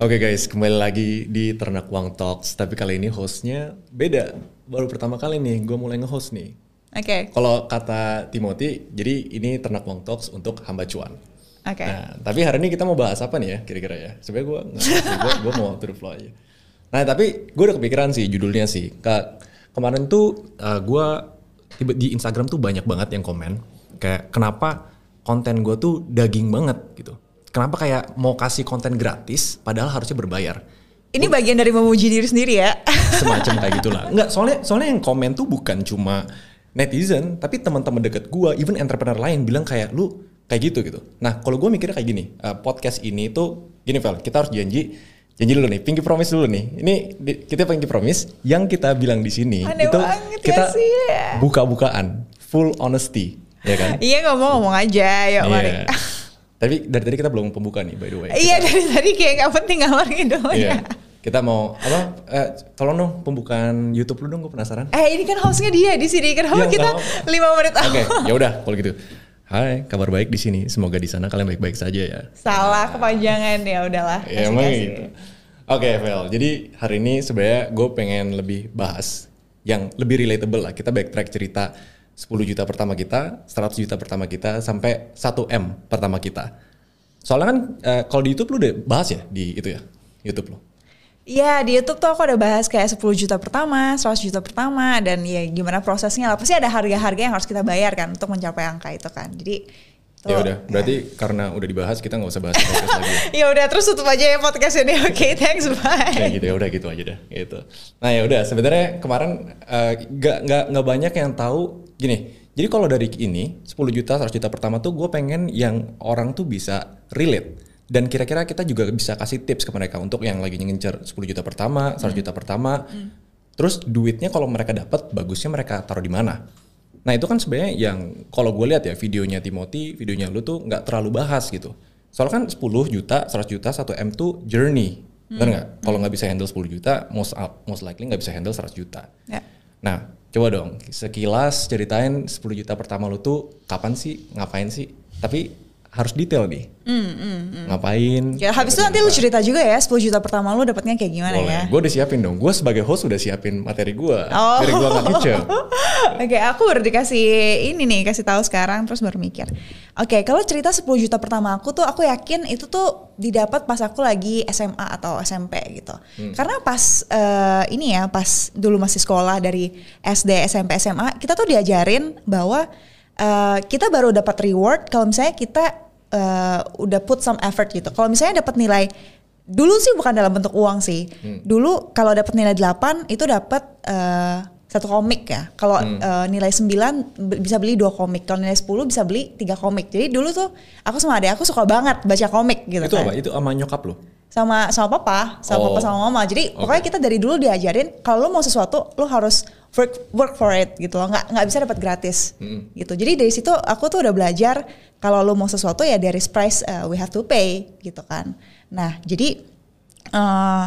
Oke guys, kembali lagi di Ternak Uang Talks. Tapi kali ini hostnya beda. Baru pertama kali nih, gue mulai nge-host nih. Oke. Kalau kata Timothy, jadi ini Ternak Uang Talks untuk hamba cuan. Oke. Nah, tapi hari ini kita mau bahas apa nih ya, kira-kira ya? Sebenarnya gue gue gue mau to the flow aja. Nah, tapi gue udah kepikiran sih judulnya sih. Ke, kemarin tuh uh, gue tiba di Instagram tuh banyak banget yang komen kayak kenapa konten gue tuh daging banget gitu. Kenapa kayak mau kasih konten gratis padahal harusnya berbayar. Ini bagian dari memuji diri sendiri ya. Semacam kayak gitulah. Enggak, soalnya soalnya yang komen tuh bukan cuma netizen, tapi teman-teman deket gue, even entrepreneur lain bilang kayak lu kayak gitu gitu. Nah, kalau gue mikirnya kayak gini, uh, podcast ini tuh gini Vel, kita harus janji janji dulu nih, pinky promise dulu nih. Ini di- kita pinky promise yang kita bilang di sini Aneh itu kita ya buka-bukaan, full honesty, ya kan? Iya ngomong ngomong aja, yuk mari. Tapi dari tadi kita belum pembuka nih by the way. Iya dari tadi kayak nggak penting ngalor ngidul Iya. ya. Kita mau apa? Eh, tolong dong pembukaan YouTube lu dong, gue penasaran. Eh ini kan hostnya dia di sini kenapa Iya, kita lima menit Oke, awal? ya udah kalau gitu. Hai, kabar baik di sini. Semoga di sana kalian baik-baik saja ya. Salah kepanjangan ya udahlah. Ya emang gitu. Oke, Vel. Jadi hari ini sebenarnya gue pengen lebih bahas yang lebih relatable lah. Kita backtrack cerita 10 juta pertama kita, 100 juta pertama kita, sampai 1 M pertama kita. Soalnya kan eh, kalau di YouTube lu udah bahas ya di itu ya, YouTube lu. Iya di YouTube tuh aku ada bahas kayak 10 juta pertama, 100 juta pertama dan ya gimana prosesnya lah. Pasti ada harga-harga yang harus kita bayar kan untuk mencapai angka itu kan. Jadi Ya udah, berarti karena udah dibahas kita nggak usah bahas podcast lagi. ya udah terus tutup aja ya podcast ini. Oke, thanks bye. Kayak gitu ya udah gitu aja deh gitu. Nah ya udah sebenarnya kemarin eh, nggak nggak nggak banyak yang tahu gini. Jadi kalau dari ini 10 juta 100 juta pertama tuh gue pengen yang orang tuh bisa relate dan kira-kira kita juga bisa kasih tips ke mereka untuk yang lagi ngincer 10 juta pertama 100 juta pertama. Terus duitnya kalau mereka dapat bagusnya mereka taruh di mana? Nah itu kan sebenarnya yang kalau gue lihat ya videonya Timothy, videonya lu tuh nggak terlalu bahas gitu. Soalnya kan 10 juta, 100 juta, 1 M tuh journey. Bener nggak? Kalau nggak bisa handle 10 juta, most, most likely nggak bisa handle 100 juta. Ya. Nah coba dong sekilas ceritain 10 juta pertama lu tuh kapan sih, ngapain sih? Tapi harus detail nih. Ngapain? Ya habis itu nanti lu cerita juga ya 10 juta pertama lu dapatnya kayak gimana ya. Gue udah siapin dong. Gue sebagai host udah siapin materi gue. Oh. Dari gue nggak kicep. Oke, aku baru dikasih ini nih, kasih tahu sekarang terus baru mikir. Oke, kalau cerita 10 juta pertama aku tuh aku yakin itu tuh didapat pas aku lagi SMA atau SMP gitu. Karena pas eh, ini ya, pas dulu masih sekolah dari SD, SMP, SMA, kita tuh diajarin bahwa eh, kita baru dapat reward kalau misalnya kita eh, udah put some effort gitu. Kalau misalnya dapat nilai dulu sih bukan dalam bentuk uang sih. Dulu kalau dapat nilai 8 itu dapat eh, satu komik ya. Kalau eh, nilai 9 b- bisa beli dua komik. Kalau nilai 10 bisa beli tiga komik. Jadi dulu tuh aku sama adik aku suka banget baca komik gitu Itu kan. apa? Itu sama nyokap lo? Sama sama papa, sama Oh. papa sama mama. Jadi pokoknya kita dari dulu diajarin kalau lo mau sesuatu lo harus work work for it gitu loh. Nggak nggak bisa dapat gratis. Gitu. Jadi dari situ aku tuh udah belajar kalau lo mau sesuatu ya there is price uh, we have to pay gitu kan. Nah, jadi eh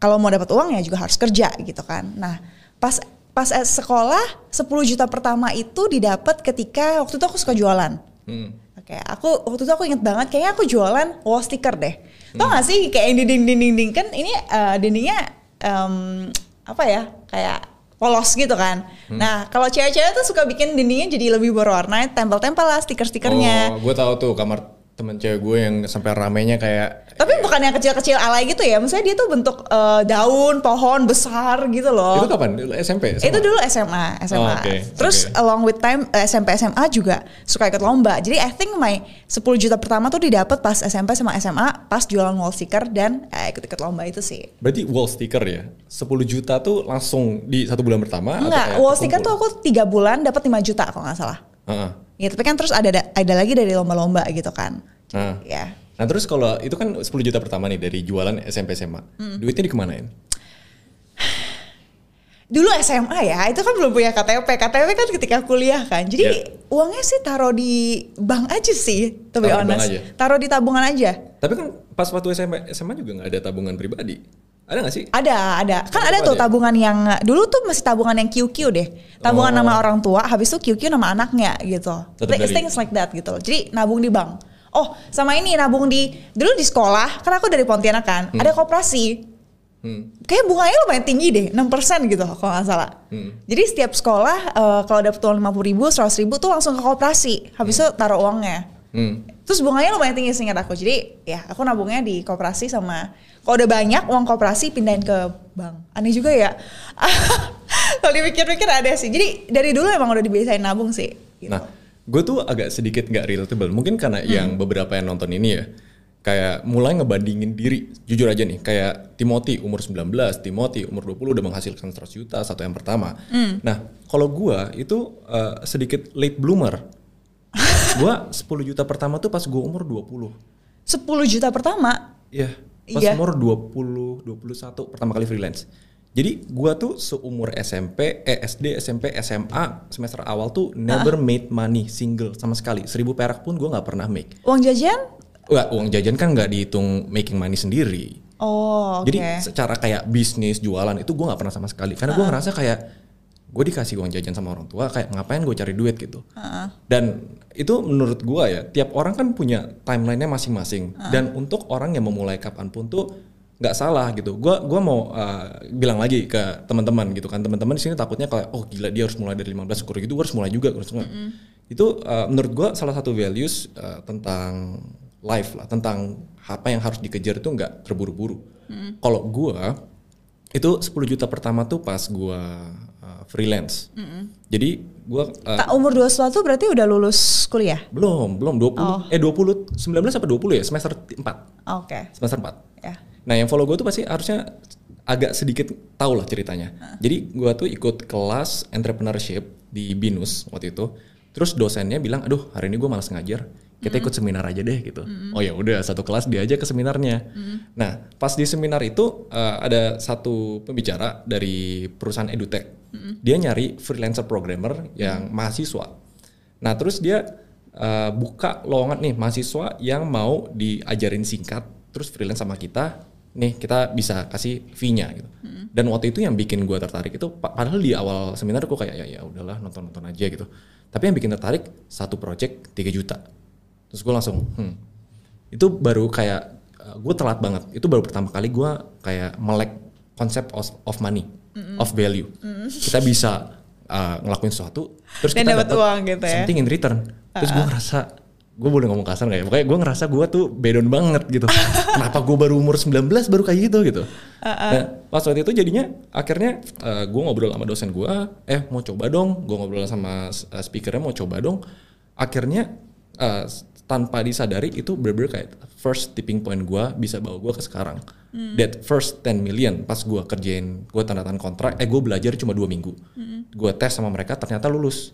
kalau mau dapat uang ya juga harus kerja gitu kan. Nah, pas pas sekolah 10 juta pertama itu didapat ketika waktu itu aku suka jualan. Hmm. Oke, aku waktu itu aku inget banget kayaknya aku jualan wall sticker deh. Tau gak sih kayak yang dinding-dinding kan ini eh, dindingnya em, apa ya kayak polos gitu kan. Nah kalau cewek-cewek tuh suka bikin dindingnya jadi lebih berwarna, tempel-tempel lah stiker-stikernya. Oh, gue tahu tuh kamar temen cewek gue yang sampai ramenya kayak Tapi bukan yang kecil-kecil alay gitu ya, maksudnya dia tuh bentuk eh, daun, pohon besar gitu loh. itu kapan? SMP? Itu dulu SMA, SMA. Oh, oke, Terus oke. along with time eh, SMP SMA juga suka ikut lomba. Jadi I think my 10 juta pertama tuh didapat pas SMP sama SMA, pas jualan wall sticker dan eh, ikut-ikut lomba itu sih. Berarti wall sticker ya? 10 juta tuh langsung di satu bulan pertama? Enggak, wall sticker tuh aku tiga bulan dapat 5 juta kalau nggak salah. Heeh. Ya, tapi kan terus ada ada lagi dari lomba-lomba gitu kan. Ya. Nah terus kalau itu kan 10 juta pertama nih dari jualan SMP SMA, Hmm. duitnya dikemanain? Dulu SMA ya, itu kan belum punya KTP. KTP kan ketika kuliah kan. Jadi Iya. uangnya sih taruh di bank aja sih, to be Taruh honest. Taruh di tabungan aja. Tapi kan pas waktu SMA, SMA juga nggak ada tabungan pribadi. Ada nggak sih? Ada, ada. Kan ada tuh ada tabungan yang dulu tuh masih tabungan yang QQ deh. Tabungan Oh. nama orang tua, habis itu QQ nama anaknya gitu. Tetap Like, dari- things like that gitu. Jadi nabung di bank. Oh, sama ini nabung di dulu di sekolah, karena aku dari Pontianak kan, ada koperasi. Hmm. Kayak bunganya lumayan tinggi deh, 6% gitu kalau nggak salah. Hmm. Jadi setiap sekolah eh, kalau dapet uang 50 ribu, 100 ribu tuh langsung ke koperasi. Habis itu taruh uangnya. Hmm. Terus bunganya lumayan tinggi seingat aku. Jadi ya aku nabungnya di koperasi sama kalau udah banyak uang koperasi pindahin ke bank. Aneh juga ya. kalau dipikir-pikir ada sih. Jadi dari dulu emang udah dibiasain nabung sih. gitu. Nah, gue tuh agak sedikit nggak relatable. Mungkin karena yang beberapa yang nonton ini ya, kayak mulai ngebandingin diri. Jujur aja nih, kayak Timothy umur 19, Timothy umur 20 udah menghasilkan 100 juta satu yang pertama. Nah, kalau gue itu eh, sedikit late bloomer. gue 10 juta pertama tuh pas gue umur 20. 10 juta pertama. Iya, pas Iya. umur 20, 21 pertama kali freelance. Jadi gua tuh seumur SMP, eh SD, SMP, SMA semester awal tuh never made money single sama sekali. Seribu perak pun gua nggak pernah make. Uang jajan? Wah, uang jajan kan nggak dihitung making money sendiri. Oh, oke. Jadi secara kayak bisnis jualan itu gua nggak pernah sama sekali. Karena gua ngerasa kayak gue dikasih uang jajan sama orang tua kayak ngapain gue cari duit gitu. Dan itu menurut gua ya tiap orang kan punya timelinenya masing-masing. Dan untuk orang yang memulai kapan pun tuh nggak salah gitu. Gua gua mau uh, bilang lagi ke teman-teman gitu kan. Teman-teman di sini takutnya kayak oh gila dia harus mulai dari 15 syukur gitu gua harus mulai juga. Harus mulai. Itu uh, menurut gua salah satu values uh, tentang life lah, tentang apa yang harus dikejar itu nggak terburu-buru. Kalau gua itu 10 juta pertama tuh pas gua uh, freelance. Jadi gua uh, Tak umur 21 berarti udah lulus kuliah? belum, belum 20 eh 20 19 apa 20 ya semester 4. Oke. Semester 4. Ya. Nah, yang follow gue tuh pasti harusnya agak sedikit tahu lah ceritanya. Jadi gua tuh ikut kelas entrepreneurship di BINUS waktu itu. Terus dosennya bilang, "Aduh, hari ini gua malas ngajar. Kita ikut seminar aja deh gitu." Oh ya udah, satu kelas dia aja ke seminarnya. Nah, pas di seminar itu eh, ada satu pembicara dari perusahaan edutech. Dia nyari freelancer programmer yang mahasiswa. Nah, terus dia eh, buka lowongan nih mahasiswa yang mau diajarin singkat terus freelance sama kita. Nih, kita bisa kasih fee-nya gitu. Dan waktu itu yang bikin gua tertarik itu pa- padahal di awal seminar gua kayak ya ya udahlah nonton-nonton aja gitu. Tapi yang bikin tertarik satu project 3 juta. Terus gue langsung hmm. Itu baru kayak gue telat banget. Itu baru pertama kali gua kayak melek konsep of, of money, of value. Kita bisa uh, ngelakuin sesuatu terus Dan kita dapat uang gitu ya. something in return. Terus gue ngerasa gue boleh ngomong kasar gak ya? Pokoknya gue ngerasa gue tuh bedon banget gitu. Kenapa gue baru umur 19 baru kayak gitu gitu. Nah, pas waktu itu jadinya akhirnya gue ngobrol sama dosen gue, eh mau coba dong. Gue ngobrol sama uh, speakernya mau coba dong. Akhirnya uh, tanpa disadari itu bener-bener kayak first tipping point gue bisa bawa gue ke sekarang. That first 10 million pas gue kerjain, gue tanda tangan kontrak, eh gue belajar cuma dua minggu. Gue tes sama mereka ternyata lulus.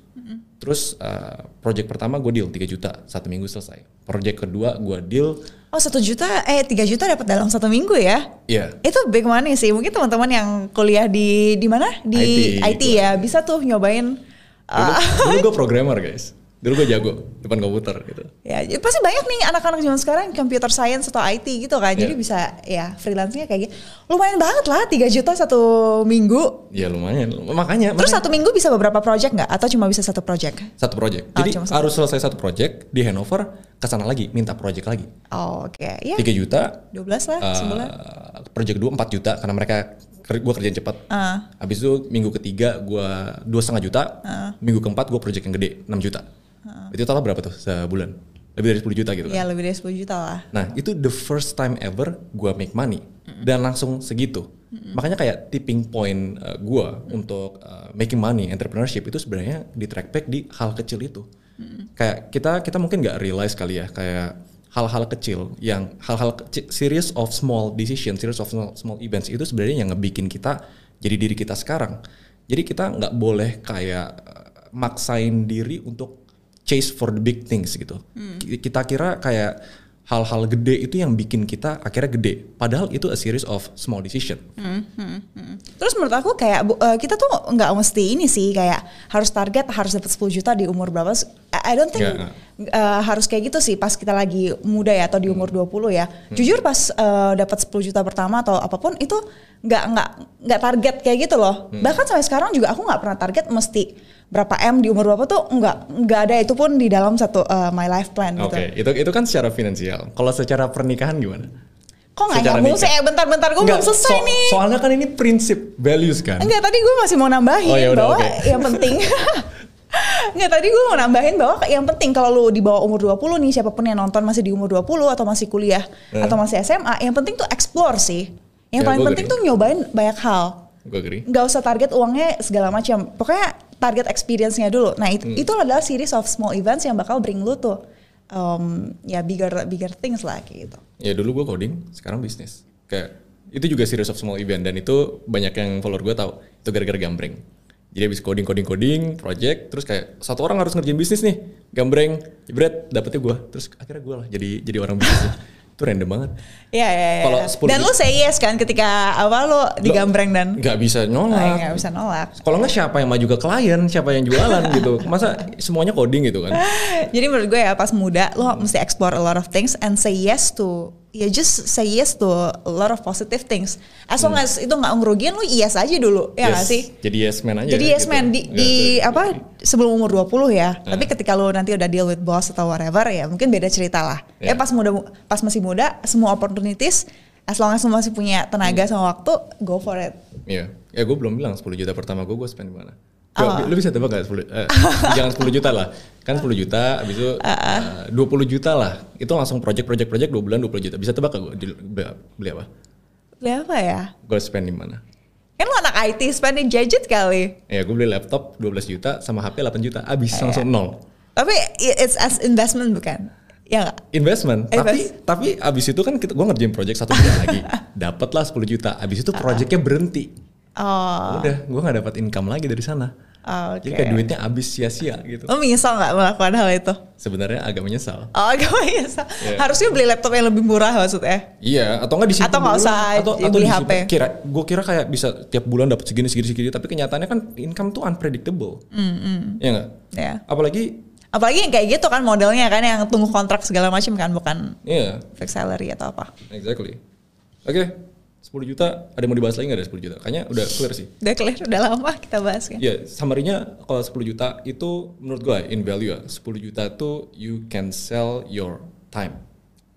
Terus uh, project pertama gue deal 3 juta, satu minggu selesai. Project kedua gue deal, Oh satu juta, eh 3 juta dapat dalam satu minggu ya? ya Itu big money sih. Mungkin teman-teman yang kuliah di di mana? Di IT, IT, ya bisa tuh nyobain. dulu, uh, dulu gue programmer guys. Dulu gue jago depan komputer gitu. ya jadi pasti banyak nih anak-anak zaman sekarang computer science atau IT gitu kan. Jadi Iya. bisa ya freelance-nya kayak gitu. Lumayan banget lah 3 juta satu minggu. Ya lumayan, makanya. Terus makanya- satu minggu bisa beberapa project nggak? Atau cuma bisa satu project? satu project. Oh, Jadi cuma satu. harus selesai satu project di handover ke sana lagi, minta project lagi. Oh, Oke, ya 3 juta 12 lah sebulan. uh, project 2 4 juta karena mereka gue kerjain cepat. Ah. Habis itu minggu ketiga gue dua setengah juta. Minggu keempat gue project yang gede 6 juta. Itu total berapa tuh sebulan? Lebih dari 10 juta gitu kan? Ya lebih dari 10 juta lah. Nah itu the first time ever gue make money dan langsung segitu. Makanya kayak tipping point uh, gue untuk uh, making money entrepreneurship itu sebenarnya di track back di hal kecil itu. Kayak kita kita mungkin nggak realize kali ya kayak hal-hal kecil yang hal-hal kecil series of small decision, series of small, small events itu sebenarnya yang ngebikin kita jadi diri kita sekarang. Jadi kita nggak boleh kayak uh, maksain diri untuk chase for the big things gitu. Ki- Kita kira kayak hal-hal gede itu yang bikin kita akhirnya gede. Padahal itu a series of small decision. Terus menurut aku kayak eh, kita tuh nggak mesti ini sih kayak harus target harus dapat 10 juta di umur berapa. I don't think Nggak. eh, harus kayak gitu sih pas kita lagi muda ya atau di umur 20 ya. Jujur pas eh, dapat 10 juta pertama atau apa pun itu nggak nggak nggak target kayak gitu loh. Bahkan sampai sekarang juga aku nggak pernah target mesti berapa m di umur berapa tuh enggak enggak ada itu pun di dalam satu uh, my life plan gitu. Oke, itu itu kan secara finansial. Kalau secara pernikahan gimana? Kok nggak nyambung sih? Eh, bentar-bentar gue belum Nggak, selesai so- nih. Soalnya kan ini prinsip values kan. Enggak, tadi gue masih mau nambahin Oh, ya udah, bahwa oke. yang penting Enggak, tadi gue mau nambahin bahwa yang penting kalau lu di bawah umur 20 nih, siapa pun yang nonton masih di umur 20 atau masih kuliah Eh. atau masih SMA, yang penting tuh explore sih. Yang Ya, paling penting agree. tuh nyobain banyak hal. Gue agree. Nggak usah target uangnya segala macam. Pokoknya target experience-nya dulu. Nah, itu, Hmm. itu adalah series of small events yang bakal bring lu tuh um, ya bigger bigger things lah kayak gitu. Ya dulu gue coding, sekarang bisnis. Kayak itu juga series of small event dan itu banyak yang follower gue tahu itu gara-gara gambreng. Jadi habis coding coding coding project terus kayak satu orang harus ngerjain bisnis nih gambreng jebret dapetnya gue terus akhirnya gue lah jadi jadi orang bisnis itu random banget. Iya, iya, iya. Kalau 10 Dan lu say yes kan ketika apa lu digambreng dan nggak bisa Oh, nolak. nggak bisa nolak. kalau nggak siapa yang maju ke klien? Siapa yang jualan gitu? Masa semuanya coding gitu kan? Jadi menurut gue ya pas muda lo mesti explore a lot of things and say yes to ya just say yes to a lot of positive things. As long as itu nggak ngerugiin lo yes aja dulu ya Hmm. Yes, sih? jadi yes man aja Jadi yes gitu. man di, Nggak di ada- apa sebelum umur 20 ya. Nah. Tapi ketika lo nanti udah deal with boss atau whatever ya mungkin beda cerita lah. Ya. Ya pas muda pas masih muda semua opportunities as long as lo masih punya tenaga Hmm. sama waktu go for it. Iya, ya gue belum bilang 10 juta pertama gue gue spend di mana. Oh. Lu bisa tebak gak 10, eh, jangan 10 juta lah. Kan 10 juta, habis itu eh, 20 juta lah. Itu langsung project, project, project 2 bulan 20 juta. Bisa tebak gak gue beli, apa? Beli apa ya? Gue spend di mana? Kan lo anak IT spending gadget kali. Ya gue beli laptop 12 juta sama HP 8 juta. Abis Iya. langsung nol. Tapi it's as investment bukan? Ya nggak? Investment, Invest. tapi tapi abis itu kan kita gue ngerjain project satu bulan lagi, dapatlah 10 juta. Abis itu projectnya berhenti. Oh, Udah, gue nggak dapat income lagi dari sana. Oh, Jadi oke. kayak duitnya abis sia-sia gitu. Lo menyesal nggak melakukan hal itu? Sebenarnya agak menyesal. Oh, gak menyesal. Iya. Harusnya beli laptop yang lebih murah maksudnya. Iya, atau nggak disimpan Atau nggak usah atau, atau beli disimpan. HP. Kira, gue kira kayak bisa tiap bulan dapat segini segini segini, tapi kenyataannya kan income tuh unpredictable. Hmm, Iya nggak? Ya. Apalagi, Apalagi yang kayak gitu kan modelnya kan yang tunggu kontrak segala macam kan bukan iya, fixed salary atau apa. exactly. Oke, 10 juta, ada yang mau dibahas lagi nggak ada 10 juta? Kayaknya udah clear sih. Udah clear, udah lama kita bahas kan. Iya, summary-nya kalau 10 juta itu menurut gue in value ya, 10 juta tuh you can sell your time.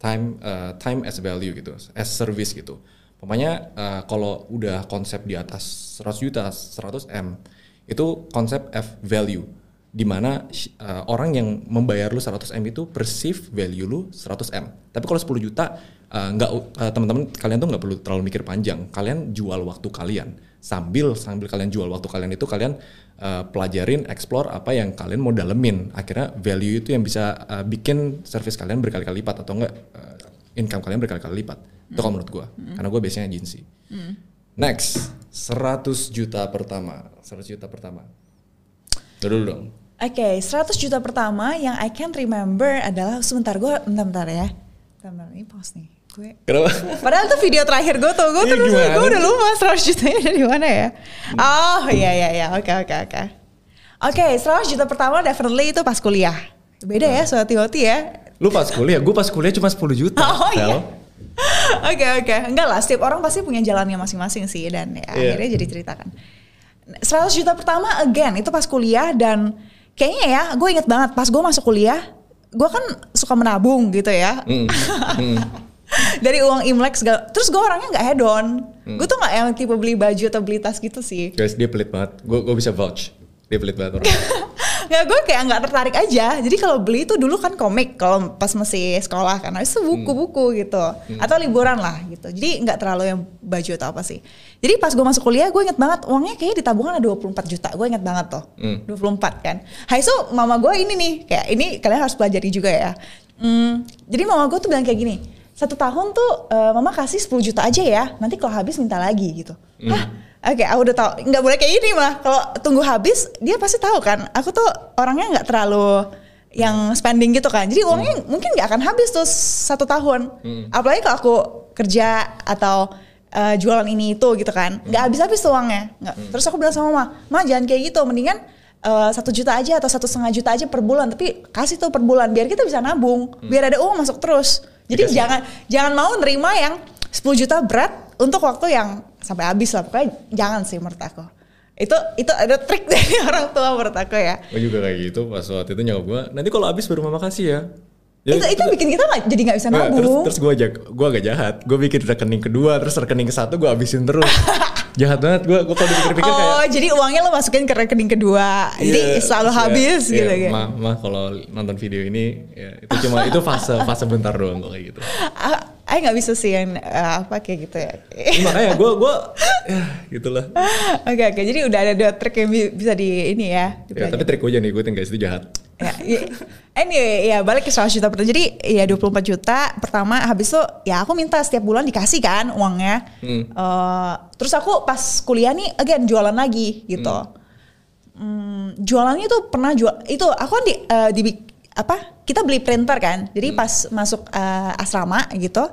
Time uh, time as value gitu, as service gitu. Pokoknya uh, kalau udah konsep di atas 100 juta, 100 M, itu konsep F value. Di mana uh, orang yang membayar lu 100 M itu perceive value lu 100 M. Tapi kalau 10 juta nggak uh, teman-teman kalian tuh nggak perlu terlalu mikir panjang. Kalian jual waktu kalian sambil sambil kalian jual waktu kalian itu kalian uh, pelajarin, explore apa yang kalian mau dalemin. Akhirnya value itu yang bisa uh, bikin service kalian berkali-kali lipat atau enggak uh, income kalian berkali-kali lipat. Itu kalau menurut gue. Karena gue biasanya agency. Next, 100 juta pertama. 100 juta pertama. Dulu dong. Oke, 100 juta pertama yang I can remember adalah sebentar gue bentar-bentar ya. Bentar, ini pause nih. Gue Kenapa? Padahal tuh video terakhir gue tuh, gue Iya, gimana gue udah lupa 100 jutanya dari mana ya. Oh iya iya iya, oke oke oke. Oke, 100 juta pertama definitely itu pas kuliah. Beda ya, soal hati ya. Lu pas kuliah, gue pas kuliah cuma 10 juta. Oh, iya. Oke oke, enggak lah, setiap orang pasti punya jalannya masing-masing sih dan ya, Iya. akhirnya jadi ceritakan. 100 juta pertama again itu pas kuliah dan kayaknya ya, gue inget banget pas gue masuk kuliah, gue kan suka menabung gitu ya. Hmm. Hmm. Dari uang imlek segala terus gue orangnya nggak head on Hmm. gue tuh nggak yang tipe beli baju atau beli tas gitu sih. Guys, dia pelit banget. Gue gue bisa vouch. Dia pelit banget orang. nggak gue kayak nggak tertarik aja. Jadi kalau beli itu dulu kan komik kalau pas masih sekolah kan itu buku-buku gitu. Atau liburan lah gitu. Jadi nggak terlalu yang baju atau apa sih. Jadi pas gue masuk kuliah gue inget banget uangnya kayaknya di tabungan ada 24 juta. Gue inget banget tuh. Hmm. 24 kan. Hai so mama gue ini nih kayak ini kalian harus pelajari juga ya. Hmm, jadi mama gue tuh bilang kayak gini satu tahun tuh eh, mama kasih 10 juta aja ya nanti kalau habis minta lagi gitu Hah? Oke, aku udah tahu. Nggak boleh kayak gini mah. Kalau tunggu habis, dia pasti tahu kan. Aku tuh orangnya nggak terlalu yang spending gitu kan. Jadi uangnya mungkin nggak akan habis tuh satu tahun. Apalagi kalau aku kerja atau eh, jualan ini itu gitu kan. Nggak habis-habis tuh uangnya. Nggak. Terus aku bilang sama mama, ma jangan kayak gitu. Mendingan eh, satu juta aja atau satu setengah juta aja per bulan. Tapi kasih tuh per bulan biar kita bisa nabung. Biar ada uang masuk terus. Jadi Dikasih. jangan jangan mau nerima yang 10 juta berat untuk waktu yang sampai habis lah pokoknya jangan sih menurut aku Itu itu ada trik dari orang tua menurut aku ya. Gue juga kayak gitu pas waktu itu nyokap gue. Nanti kalau habis baru mama kasih ya. itu itu bikin kita nggak jadi nggak bisa Nggak, terus nabung. terus gue ajak gue agak jahat gue bikin rekening kedua terus rekening ke satu gue habisin terus jahat banget gue gue kalau dipikir-pikir kayak oh, jadi uangnya lo masukin ke rekening kedua. jadi Iya, selalu terus ya, habis iya, gitu kan. Ma, ma kalau nonton video ini ya, itu cuma itu fase fase bentar doang kok kayak gitu. Ah, Aku nggak bisa sih yang eh, apa kayak gitu ya. Ya, makanya gue gue ya gitulah. Oke oke, jadi udah ada dua trik yang bi- bisa di ini ya. Ya, tapi trik gue aja nih gue guys itu jahat. Ya, ya. Anyway, ya balik ke 100 juta pertama. Jadi ya 24 juta pertama habis itu ya aku minta setiap bulan dikasih kan uangnya. Hmm. Eh, terus aku pas kuliah nih again jualan lagi gitu. Hmm, jualannya tuh pernah jual itu aku kan di, eh, di apa kita beli printer kan? Jadi pas masuk eh, asrama gitu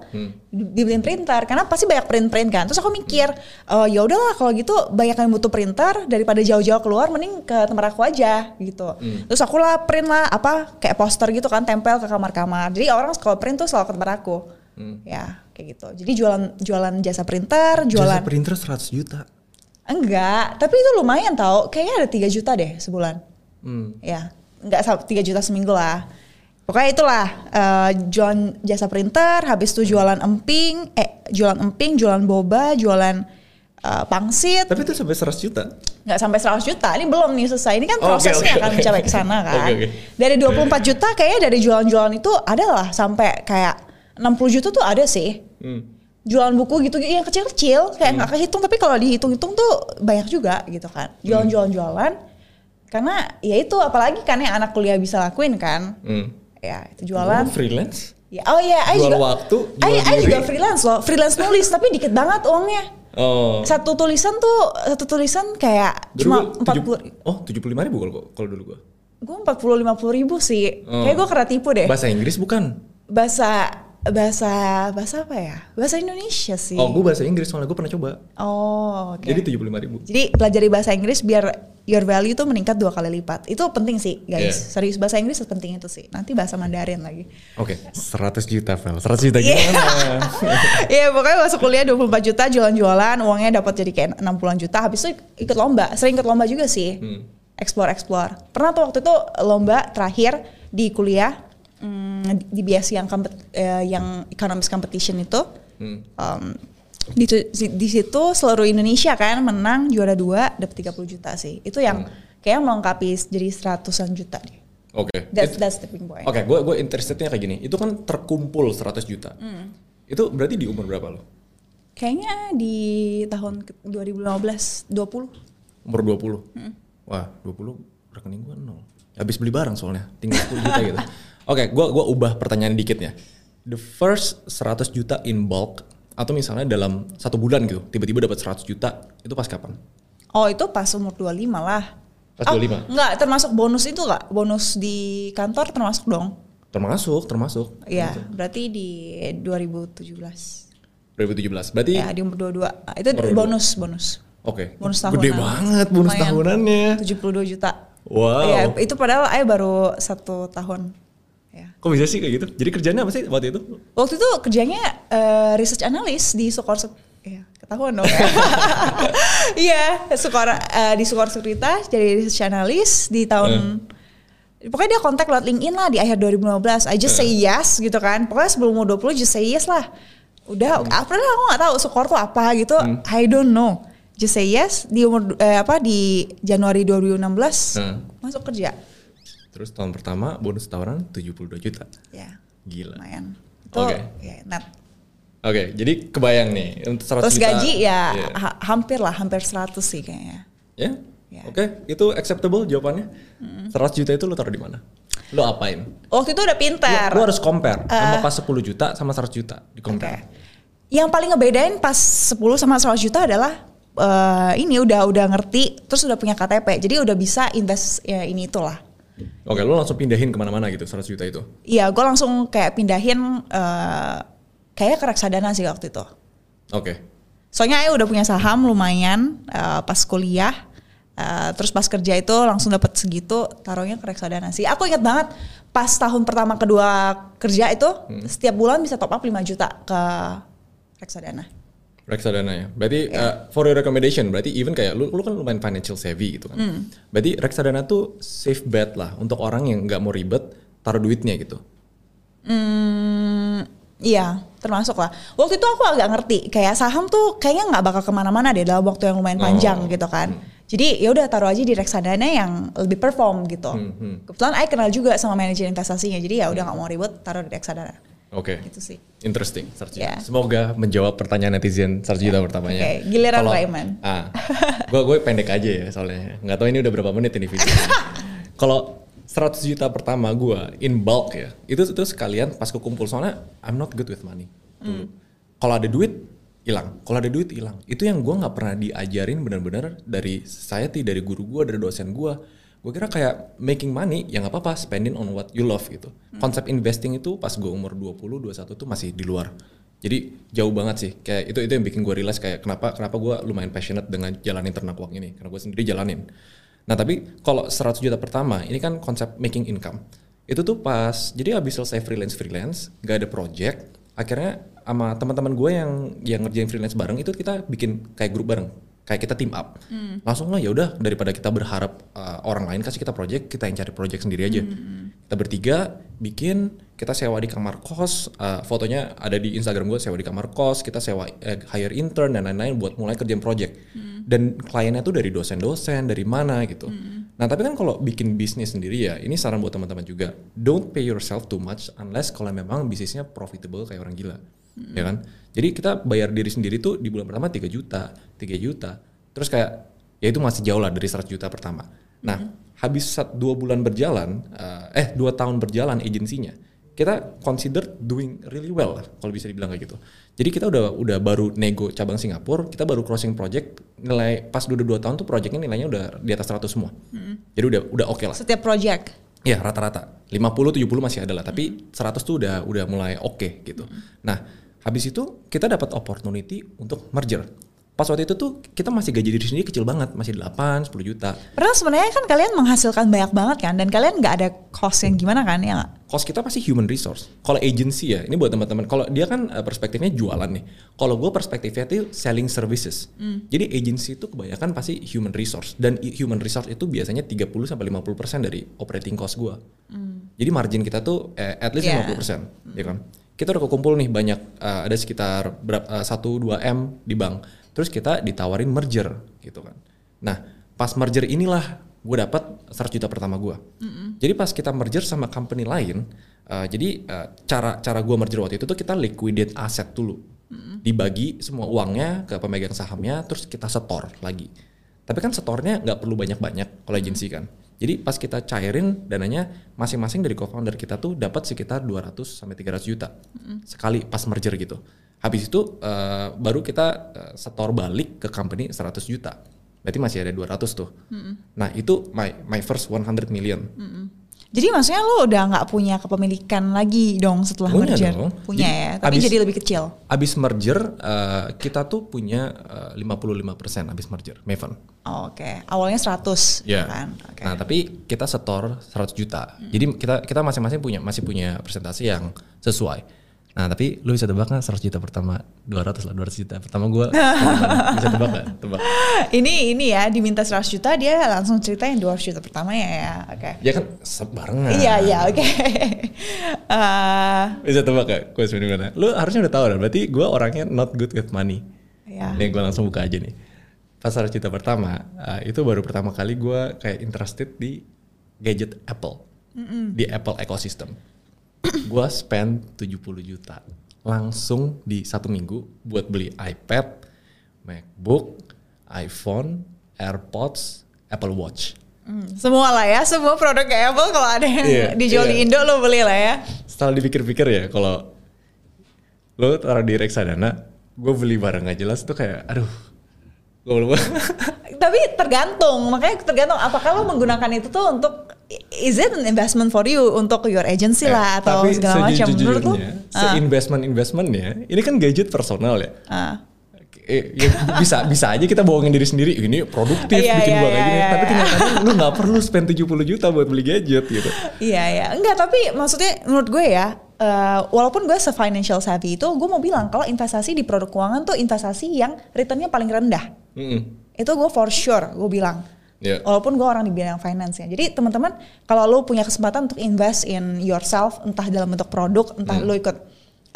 di- dibeliin printer karena pasti banyak print print kan? Terus aku mikir oh ya udahlah kalau gitu banyak yang butuh printer daripada jauh-jauh keluar mending ke tempat aku aja gitu. Terus aku lah print lah apa kayak poster gitu kan tempel ke kamar-kamar. Jadi orang kalau print tuh selalu ke tempat aku. Ya kayak gitu. Jadi jualan jualan jasa printer jualan Jasa printer 100 juta. Enggak, tapi itu lumayan tau. Kayaknya ada 3 juta deh sebulan. Hmm. Ya, sa- 3 juta seminggu lah. Pokoknya itulah eh, jualan jasa printer, habis itu jualan emping, eh jualan emping, jualan boba, jualan eh, pangsit. Tapi itu sampai 100 juta. Nggak sampai 100 juta. Ini belum nih selesai. Ini kan Oh, prosesnya oke, akan oke. mencapai ke sana kan. Oke, oke. Dari 24 juta kayaknya dari jualan-jualan itu adalah sampai kayak 60 juta tuh ada sih Hmm. jualan buku gitu yang kecil-kecil kayak nggak kehitung tapi kalau dihitung-hitung tuh banyak juga gitu kan jualan-jualan jualan karena ya itu apalagi kan yang anak kuliah bisa lakuin kan Hmm. ya itu jualan Lu freelance? ya oh ya Jual juga waktu, jual I, I juga freelance loh freelance nulis tapi dikit banget uangnya Oh. satu tulisan tuh satu tulisan kayak Dulu cuma gua empat tujuh- puluh Oh, 75 ribu kalau kalau dulu gue. gue empat puluh lima puluh ribu sih Oh. kayak gue kena tipu deh Bahasa Inggris bukan? bahasa bahasa bahasa apa ya bahasa Indonesia sih Oh, gue bahasa Inggris soalnya gue pernah coba. oh oke Jadi 75 ribu. Jadi pelajari bahasa Inggris biar your value tuh meningkat dua kali lipat. Itu penting sih guys. Iya. Serius bahasa Inggris penting itu sih. Nanti bahasa Mandarin lagi. Oke, 100 juta, Vel. 100 juta Iya. gimana? Iya pokoknya masuk kuliah 24 juta jualan-jualan uangnya dapat jadi kayak 60-an juta. Habis itu ikut lomba. Sering ikut lomba juga sih. Hmm. Explore explore. Pernah tuh waktu itu lomba terakhir di kuliah hmm, di BSc yang kompet- eh, yang economics competition itu. Hmm. Um, di, di situ seluruh Indonesia kan menang juara dua dapat 30 juta sih. Itu yang Hmm. kayak melengkapi jadi seratusan juta deh. Oke. That's It- that's the point. Oke, gue gue interestednya kayak gini. Itu kan terkumpul 100 juta. Hmm. Itu berarti di umur berapa lo? Kayaknya di tahun ke- 2015 20. Umur 20. Hmm. Wah, 20 rekening gue nol. Habis beli barang soalnya, tinggal 10 juta gitu. Oke, gua gua ubah pertanyaan dikitnya. The first 100 juta in bulk atau misalnya dalam satu bulan gitu, tiba-tiba dapat 100 juta, itu pas kapan? Oh itu pas umur 25 lah. Pas Oh, 25? Enggak, termasuk bonus itu enggak? Bonus di kantor termasuk dong? Termasuk, termasuk. Iya, berarti di 2017. 2017. Berarti Ya, di umur 22. Ah, itu Umur 22. bonus, bonus. oke. Bonus tahunan. Gede banget bonus Lumayan. tahunannya. 72 juta. Wow. Iya, itu padahal saya baru satu tahun. Ya. Kok bisa sih kayak gitu? Jadi kerjanya apa sih waktu itu? Waktu itu kerjanya eh, research analyst di Sukor Iya, ketahuan dong. Iya, Sukor eh, di Sukor Sekuritas jadi research analyst di tahun Pokoknya dia kontak lewat LinkedIn lah di akhir 2015. I just say yes gitu kan. Pokoknya sebelum umur 20 just say yes lah. Udah, apa aku nggak tahu Sukor tuh apa gitu. I don't know. Just say yes di umur eh, apa di Januari 2016 Hmm. masuk kerja. Terus tahun pertama bonus tahunan 72 juta. Ya, Gila. lumayan. Itu Oke. ya, net. Oke, jadi kebayang nih untuk 100 Terus juta. gaji ya Iya. ha- hampir lah, hampir 100 sih kayaknya. Ya? Ya. Oke, itu acceptable jawabannya. 100 juta itu lo taruh di mana? Lo apain? Waktu itu udah pinter. Lo, lo harus compare sama Eh. pas 10 juta sama 100 juta di compare. Yang paling ngebedain pas 10 sama 100 juta adalah eh, ini udah udah ngerti, terus udah punya KTP, jadi udah bisa invest ya ini itulah. Oke, lo langsung pindahin ke mana-mana gitu 100 juta itu. Iya, gue langsung kayak pindahin eh kayak ke reksadana sih waktu itu. Oke. Soalnya saya udah punya saham lumayan eh, pas kuliah. Eh, terus pas kerja itu langsung dapat segitu taruhnya ke reksadana sih. Aku ingat banget pas tahun pertama kedua kerja itu setiap bulan bisa top up 5 juta ke reksadana. Reksadana ya. Berarti uh, for your recommendation, berarti even kayak lu, lu kan lumayan financial savvy gitu kan. Hmm. Berarti reksadana tuh safe bet lah untuk orang yang nggak mau ribet taruh duitnya gitu. Hmm, iya, termasuk lah. Waktu itu aku agak ngerti, kayak saham tuh kayaknya nggak bakal ke mana-mana deh dalam waktu yang lumayan panjang Oh. gitu kan. Jadi ya udah taruh aja di reksadana yang lebih perform gitu. Hmm, Kebetulan I kenal juga sama manajer investasinya, jadi ya udah nggak mau ribet taruh di reksadana. Oke. Gitu sih. Interesting, Sarjita. Ya. Semoga menjawab pertanyaan netizen Sarjita pertamanya. Oke, giliran Kalau- Raiman. Ah, gue gue pendek aja ya soalnya. Nggak tahu ini udah berapa menit ini video. Kalau 100 juta pertama gue in bulk ya, itu itu sekalian pas kumpul soalnya I'm not good with money. dulu. Kalau ada duit hilang, kalau ada duit hilang. Itu yang gue nggak pernah diajarin benar-benar dari society, dari guru gue, dari dosen gue. Gue kira kayak making money ya nggak apa-apa, spending on what you love gitu. Konsep investing itu pas gue umur 20, 21 tuh masih di luar. Jadi jauh banget sih. Kayak itu itu yang bikin gue realize kayak kenapa kenapa gue lumayan passionate dengan jalanin ternak uang ini karena gue sendiri jalanin. Nah tapi kalau 100 juta pertama ini kan konsep making income. Itu tuh pas jadi habis selesai freelance freelance nggak ada project akhirnya sama teman-teman gue yang yang ngerjain freelance bareng itu kita bikin kayak grup bareng kayak kita team up. Langsung lah ya udah daripada kita berharap uh, orang lain kasih kita project kita yang cari project sendiri aja. Kita bertiga bikin kita sewa di kamar kos uh, fotonya ada di Instagram gue sewa di kamar kos kita sewa eh, hire intern dan lain-lain buat mulai kerjaan project. Dan kliennya tuh dari dosen-dosen dari mana gitu. Nah tapi kan kalau bikin bisnis sendiri ya ini saran buat teman-teman juga. Don't pay yourself too much unless kalau memang bisnisnya profitable kayak orang gila. Ya kan jadi kita bayar diri sendiri tuh di bulan pertama 3 juta 3 juta. Terus kayak ya itu masih jauh lah dari 100 juta pertama. Nah habis sat- dua bulan berjalan eh, eh dua tahun berjalan agensinya kita consider doing really well lah kalau bisa dibilang kayak gitu. Jadi kita udah udah baru nego cabang Singapura kita baru crossing project nilai pas udah dua tahun tuh projectnya nilainya udah di atas 100 semua. Jadi udah udah oke lah. Setiap project. Ya rata-rata. 50 70 masih ada lah tapi 100 tuh udah udah mulai oke gitu. Nah, habis itu kita dapat opportunity untuk merger. Pas waktu itu tuh kita masih gaji diri sendiri kecil banget, masih 8 10 juta. Padahal sebenarnya kan kalian menghasilkan banyak banget kan dan kalian nggak ada cost yang gimana kan ya? Cost kita pasti human resource. Kalau agency ya, ini buat teman-teman. Kalau dia kan eh, perspektifnya jualan nih. Kalau gue perspektifnya tuh selling services. Jadi agency itu kebanyakan pasti human resource dan human resource itu biasanya 30 sampai 50% dari operating cost gue. Jadi margin kita tuh eh, at least Yeah. 50%, ya kan? Kita udah kekumpul nih banyak eh, ada sekitar berapa 1 2 M di bank. Terus kita ditawarin merger gitu kan. Nah, pas merger inilah gue dapat 100 juta pertama gue. Jadi pas kita merger sama company lain, eh, jadi eh, cara cara gue merger waktu itu tuh kita liquidate aset dulu, dibagi semua uangnya ke pemegang sahamnya, terus kita setor lagi. Tapi kan setornya nggak perlu banyak-banyak kalau agensi kan. Jadi pas kita cairin dananya masing-masing dari co-founder kita tuh dapat sekitar 200 sampai 300 juta sekali pas merger gitu. Habis itu eh, baru kita eh, setor balik ke company 100 juta. Berarti masih ada 200 tuh. Nah, itu my my first 100 million. Jadi maksudnya lo udah nggak punya kepemilikan lagi dong setelah Punya merger? dong. Punya Jadi ya, tapi abis- jadi lebih kecil. Abis merger eh, kita tuh punya eh, 55% abis merger, Maven. Oh, Oke, awalnya 100 Ya. kan? Oke. Nah, tapi kita setor 100 juta. Jadi kita kita masing-masing punya masih punya presentasi yang sesuai. Nah, tapi lu bisa tebak nggak 100 juta pertama 200 lah 200 juta pertama gua bisa tebak nggak? Tebak. ini ini ya diminta 100 juta dia langsung cerita yang 200 juta pertama ya ya. Oke. Ya kan sebarengan. Iya iya oke. Eh, Bisa tebak gak question di mana? Lu harusnya udah tahu kan. Berarti gua orangnya not good with money. ya. Nih gue langsung buka aja nih. Pas 100 juta pertama, eh, itu baru pertama kali gua kayak interested di gadget Apple. Di Apple ecosystem. Gua spend 70 juta. Langsung di satu minggu buat beli iPad, MacBook, iPhone, AirPods, Apple Watch. Hmm, semua lah ya, semua produk kayak Apple kalau ada yang Iya, dijual di iya. Indo lo beli lah ya. Setelah dipikir-pikir ya, kalau lo taruh di reksadana, gue beli barang gak jelas tuh kayak, aduh, gue Tapi tergantung, makanya tergantung apakah lo menggunakan itu tuh untuk is it an investment for you untuk your agency lah atau segala macam menurut sejujurnya, se-investment investmentnya, ini kan gadget personal ya. Ah. Eh, ya bisa bisa aja kita bohongin diri sendiri ini produktif Iya, bikin iya, gua kayak iya, gini iya, tapi iya. kenyataannya lu nggak perlu spend 70 juta buat beli gadget gitu Iya ya, enggak tapi maksudnya menurut gue ya uh, walaupun gue se-financial savvy itu, gue mau bilang kalau investasi di produk keuangan tuh investasi yang returnnya paling rendah. Mm-mm. Itu gue for sure, gue bilang. Yeah. Walaupun gue orang di bidang finance ya. Jadi teman-teman kalau lo punya kesempatan untuk invest in yourself, entah dalam bentuk produk, entah lo ikut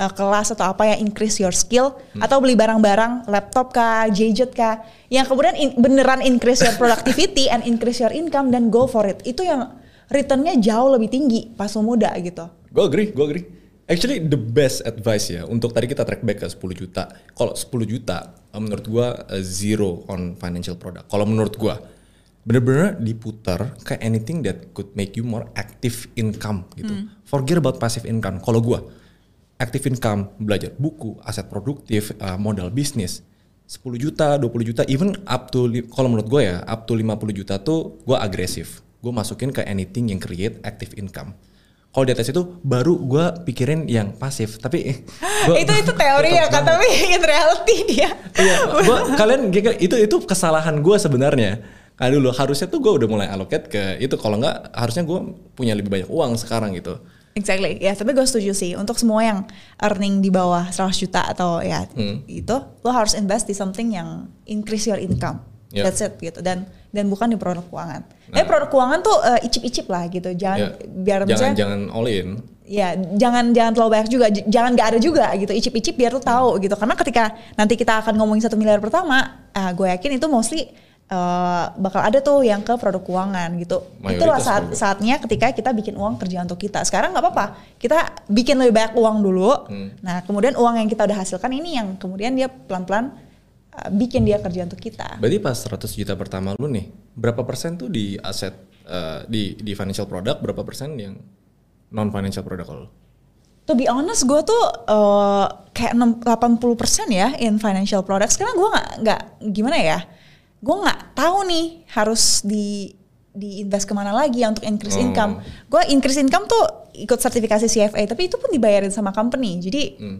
uh, kelas atau apa yang increase your skill, atau beli barang-barang, laptop kah, gadget kah, yang kemudian in- beneran increase your productivity and increase your income, dan go for it. Itu yang returnnya jauh lebih tinggi pas lo muda gitu. Gue agree, gue agree. Actually the best advice ya untuk tadi kita track back ke 10 juta. Kalau 10 juta menurut gue uh, zero on financial product. Kalau menurut gue bener-bener diputar ke anything that could make you more active income gitu. Forget about passive income. Kalau gue active income, belajar buku, aset produktif, uh, modal bisnis. 10 juta, 20 juta, even up to, kalau menurut gue ya, up to 50 juta tuh gue agresif. Gue masukin ke anything yang create active income. Kalau di atas itu baru gue pikirin yang pasif, tapi eh, gua, itu itu teori ya kan, tapi in reality dia. Iya, gua, kalian itu itu kesalahan gue sebenarnya. Nah dulu harusnya tuh gue udah mulai allocate ke itu. Kalau nggak harusnya gue punya lebih banyak uang sekarang gitu. Exactly, ya tapi gue setuju sih untuk semua yang earning di bawah 100 juta atau ya Hmm. itu lo harus invest di something yang increase your income. Yeah. That's it gitu dan dan bukan di produk keuangan. Tapi produk keuangan tuh eh, icip-icip lah gitu, jangan Ya, biar jangan misalnya jangan all in. ya jangan jangan terlalu banyak juga, jangan gak ada juga gitu, icip-icip biar lo tahu gitu. Karena ketika nanti kita akan ngomongin satu miliar pertama, ah, gue yakin itu mostly eh, bakal ada tuh yang ke produk keuangan gitu. Mayoritas Itulah saat juga. saatnya ketika kita bikin uang kerja untuk kita. Sekarang nggak apa-apa, kita bikin lebih banyak uang dulu. Hmm. Nah kemudian uang yang kita udah hasilkan ini yang kemudian dia pelan-pelan uh, bikin dia kerja untuk kita. Berarti pas 100 juta pertama lu nih, berapa persen tuh di aset eh, di di financial product, berapa persen yang non financial product kalau lu? To be honest, gue tuh uh, kayak 6, 80% ya in financial products. Karena gue nggak nggak gimana ya, gue nggak tahu nih harus di di invest ke mana lagi ya untuk increase Oh. income. Gue increase income tuh ikut sertifikasi CFA, tapi itu pun dibayarin sama company. Jadi Hmm.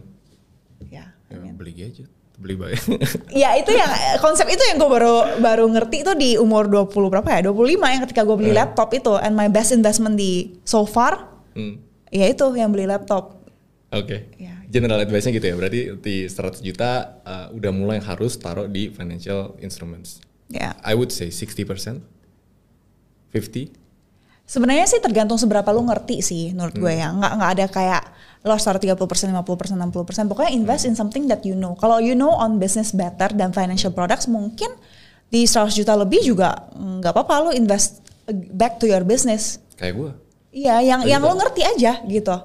ya. Ya, beli gadget, beli bayar. Ya itu yang konsep itu yang gue baru baru ngerti itu di umur 20 berapa ya? 25 yang ketika gue beli Hmm. laptop itu and my best investment di so far hmm. ya itu yang beli laptop. Oke. Ya. General advice-nya gitu ya. Berarti di 100 juta eh, udah mulai harus taruh di financial instruments. Ya. I would say 60%. 50. Sebenarnya sih tergantung seberapa lu ngerti sih menurut gue ya. Nggak nggak ada kayak lo harus taruh 30%, 50%, 60%. Pokoknya invest in something that you know. Kalau you know on business better dan financial products mungkin di 100 juta lebih juga nggak apa-apa lo invest back to your business. Kayak gue. Iya, yang yang lo ngerti aja gitu.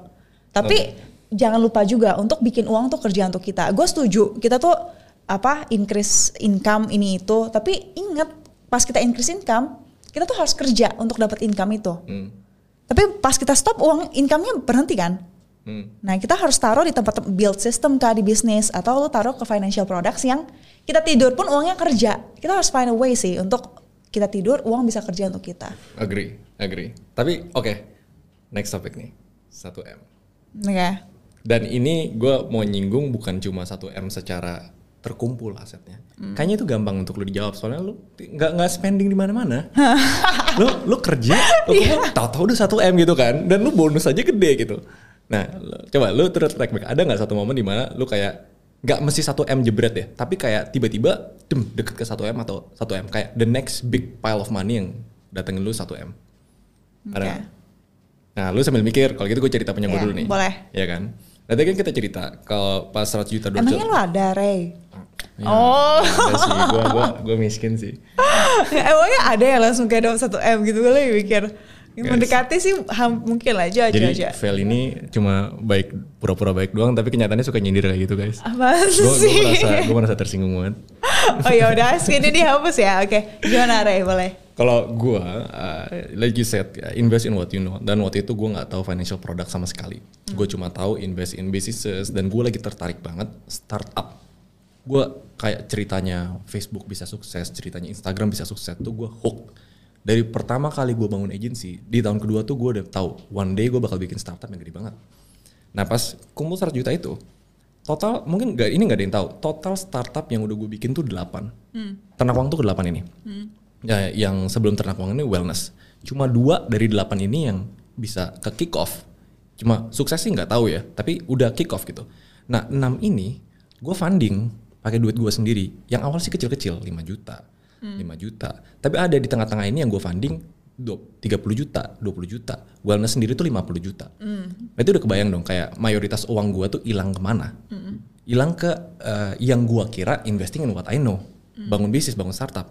Tapi jangan lupa juga untuk bikin uang tuh kerja untuk kita. Gue setuju. Kita tuh apa increase income ini itu. Tapi ingat pas kita increase income, kita tuh harus kerja untuk dapat income itu. Hmm. Tapi pas kita stop uang income-nya berhenti kan. Hmm. Nah kita harus taruh di tempat build system kah di bisnis atau lo taruh ke financial products yang kita tidur pun uangnya kerja. Kita harus find a way sih untuk kita tidur uang bisa kerja untuk kita. Agree, agree. Tapi oke, next topic nih, 1M. Oke. Dan ini gue mau nyinggung bukan cuma 1M secara terkumpul asetnya. Kayaknya itu gampang untuk lu dijawab soalnya lu nggak nggak spending di mana-mana. lu lu kerja, lu yeah. tahu-tahu udah 1M gitu kan, dan lu bonus aja gede gitu. Nah, lu- coba lu terus track back. Ada nggak satu momen di mana lu kayak nggak mesti 1M jebret ya, tapi kayak tiba-tiba dem deket ke 1M atau 1M kayak the next big pile of money yang datengin lu 1M. Ada Oke. nggak? Nah, lu sambil mikir, kalau gitu gue cerita punya gue Iya, dulu nih. boleh. Ya kan? Nanti kan kita cerita kalau pas 100 juta dulu. Emangnya lo ada, Ray? Ya, Oh. Ada sih, gue gua, gua miskin sih. Emangnya ada yang langsung kayak dapat satu M gitu gue lagi mikir. Yang mendekati sih ham- mungkin lah aja aja Jadi aja. Vel ini cuma baik pura-pura baik doang, tapi kenyataannya suka nyindir kayak gitu guys. Apa Gue sih? merasa gue merasa tersinggung banget. oh ya udah, ini dihapus ya. Oke, gimana Ray? Boleh. Kalau gue, uh, like you said, ya, invest in what you know. Dan waktu itu gue nggak tahu financial product sama sekali. Gue cuma tahu invest in businesses dan gue lagi tertarik banget startup. Gue kayak ceritanya Facebook bisa sukses, ceritanya Instagram bisa sukses tuh gue hook. Dari pertama kali gue bangun agency, di tahun kedua tuh gue udah tahu one day gue bakal bikin startup yang gede banget. Nah pas kumpul 100 juta itu, total mungkin nggak ini nggak ada yang tahu. Total startup yang udah gue bikin tuh 8 Ternak uang tuh ke 8 ini. Ya, yang sebelum ternak uang ini wellness. Cuma dua dari delapan ini yang bisa ke kick off. Cuma sukses sih nggak tahu ya, tapi udah kick off gitu. Nah, 6 ini gue funding pakai duit gue sendiri. Yang awal sih kecil-kecil, 5 juta, Hmm. 5 juta. Tapi ada di tengah-tengah ini yang gue funding du- 30 juta, 20 juta. Wellness sendiri tuh 50 juta. Hmm. Nah, itu udah kebayang dong kayak mayoritas uang gue tuh hilang ke mana? Hmm. Hilang ke eh, yang gue kira investing in what I know. Hmm. Bangun bisnis, bangun startup.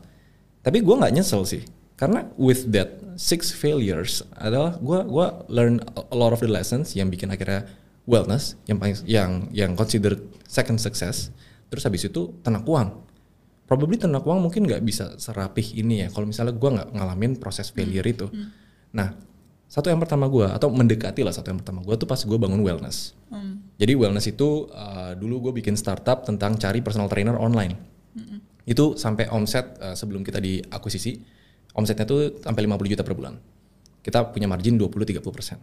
Tapi gue nggak nyesel sih. Karena with that six failures adalah gue gua learn a lot of the lessons yang bikin akhirnya wellness yang paling yang yang consider second success. Terus habis itu ternak uang. Probably ternak uang mungkin nggak bisa serapih ini ya. Kalau misalnya gue nggak ngalamin proses failure itu. Nah satu yang pertama gue atau mendekati lah satu yang pertama gue tuh pas gue bangun wellness. Jadi wellness itu uh, dulu gue bikin startup tentang cari personal trainer online. Itu sampai omset uh, sebelum kita diakuisisi, omsetnya tuh sampai 50 juta per bulan. Kita punya margin 20-30 persen.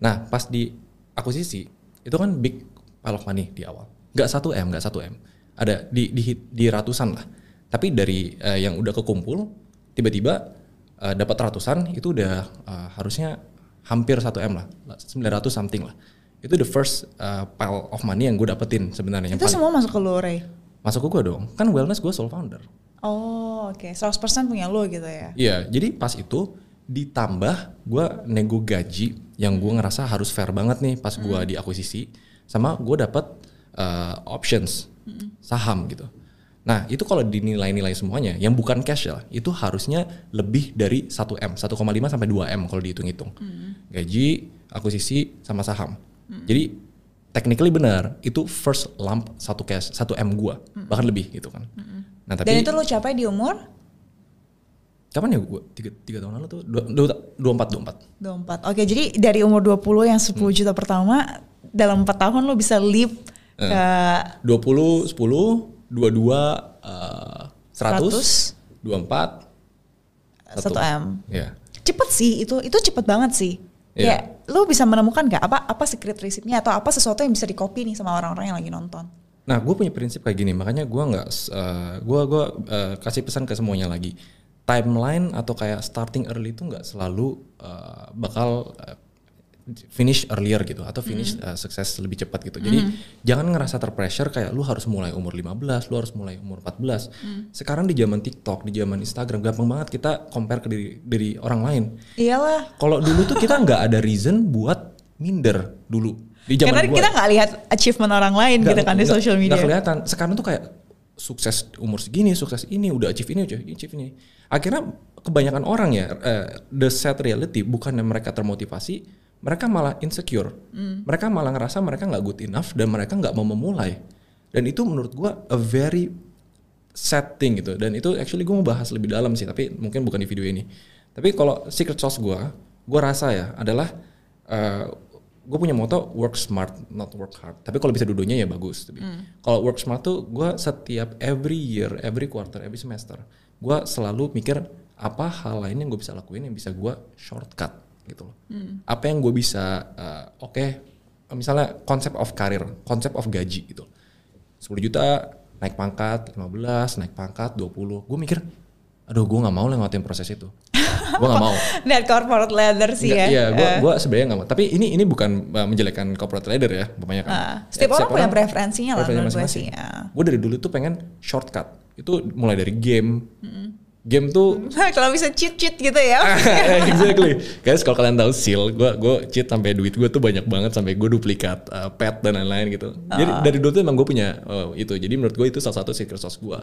Nah pas di akuisisi itu kan big pile of money di awal. Nggak 1 m, nggak 1 m. Ada di, di di ratusan lah. Tapi dari uh, yang udah kekumpul, tiba-tiba uh, dapat ratusan itu udah uh, harusnya hampir 1 m lah, 900 something lah. Itu the first uh, pile of money yang gue dapetin sebenarnya. Itu semua masuk ke lu, Ray? masuk ke gue dong. Kan wellness gue sole founder. Oh, oke. 100% punya lu gitu ya. Iya, jadi pas itu ditambah gue nego gaji yang gue ngerasa harus fair banget nih pas gue diakuisisi sama gue dapat uh, options saham gitu. Nah itu kalau dinilai-nilai semuanya yang bukan cash ya itu harusnya lebih dari 1 m, 1,5 sampai 2 m kalau dihitung-hitung. Gaji, akuisisi sama saham. Jadi technically benar itu first lump satu cash, 1 m gue bahkan lebih gitu kan. Nah tapi Dan itu lu capai di umur kapan ya gue tiga, tiga tahun lalu tuh dua, dua, dua empat dua empat 24. Oke, jadi dari umur 20 yang 10 Hmm. juta pertama dalam 4 tahun lu bisa leap dua puluh sepuluh dua dua eh, seratus 100, dua empat 1 M. ya Cepet sih itu, itu cepet banget sih. Iya. Ya, lu bisa menemukan gak apa apa secret resepnya atau apa sesuatu yang bisa dikopi nih sama orang-orang yang lagi nonton? nah gue punya prinsip kayak gini makanya gue nggak eh, gue gua eh, kasih pesan ke semuanya lagi timeline atau kayak starting early itu nggak selalu eh, bakal eh, finish earlier gitu atau finish eh, sukses lebih cepat gitu. Jadi jangan ngerasa terpressure kayak lu harus mulai umur 15, lu harus mulai umur 14. Sekarang di zaman TikTok, di zaman Instagram gampang banget kita compare ke diri, diri orang lain. Iyalah. Kalau dulu tuh kita nggak ada reason buat minder dulu di zaman Karena gua. kita nggak lihat achievement orang lain Nggak- gitu kan di social media. nggak kelihatan. Sekarang tuh kayak sukses umur segini, sukses ini, udah achieve ini, udah achieve ini. Akhirnya kebanyakan orang ya, eh, the sad reality bukan mereka termotivasi, mereka malah insecure. Hmm. Mereka malah ngerasa mereka nggak good enough dan mereka nggak mau memulai. Dan itu menurut gua a very sad thing gitu. Dan itu actually gue mau bahas lebih dalam sih, tapi mungkin bukan di video ini. Tapi kalau secret sauce gua, gua rasa ya adalah gue punya moto work smart not work hard tapi kalau bisa duduknya ya bagus tapi kalau work smart tuh gue setiap every year every quarter every semester gue selalu mikir apa hal lain yang gue bisa lakuin yang bisa gue shortcut gitu loh apa yang gue bisa uh, oke misalnya konsep of karir konsep of gaji gitu 10 juta naik pangkat 15 naik pangkat 20 gue mikir aduh gue nggak mau lewatin proses itu gue nggak mau Lihat corporate ladder sih Nggak, ya. Iya, gue Eh, gua sebenarnya nggak mau. Tapi ini ini bukan uh, menjelekkan corporate leader ya, banyak kan. Ah, setiap orang punya preferensinya lah menurut gue sih, ya. Gue dari dulu tuh pengen shortcut. Itu mulai dari game. Game tuh kalau bisa cheat cheat gitu ya. exactly. Guys, kalau kalian tahu seal, gue gue cheat sampai duit gue tuh banyak banget sampai gue duplikat uh, pet dan lain-lain gitu. Jadi dari dulu tuh emang gue punya uh, itu. Jadi menurut gue itu salah satu secret sauce gue.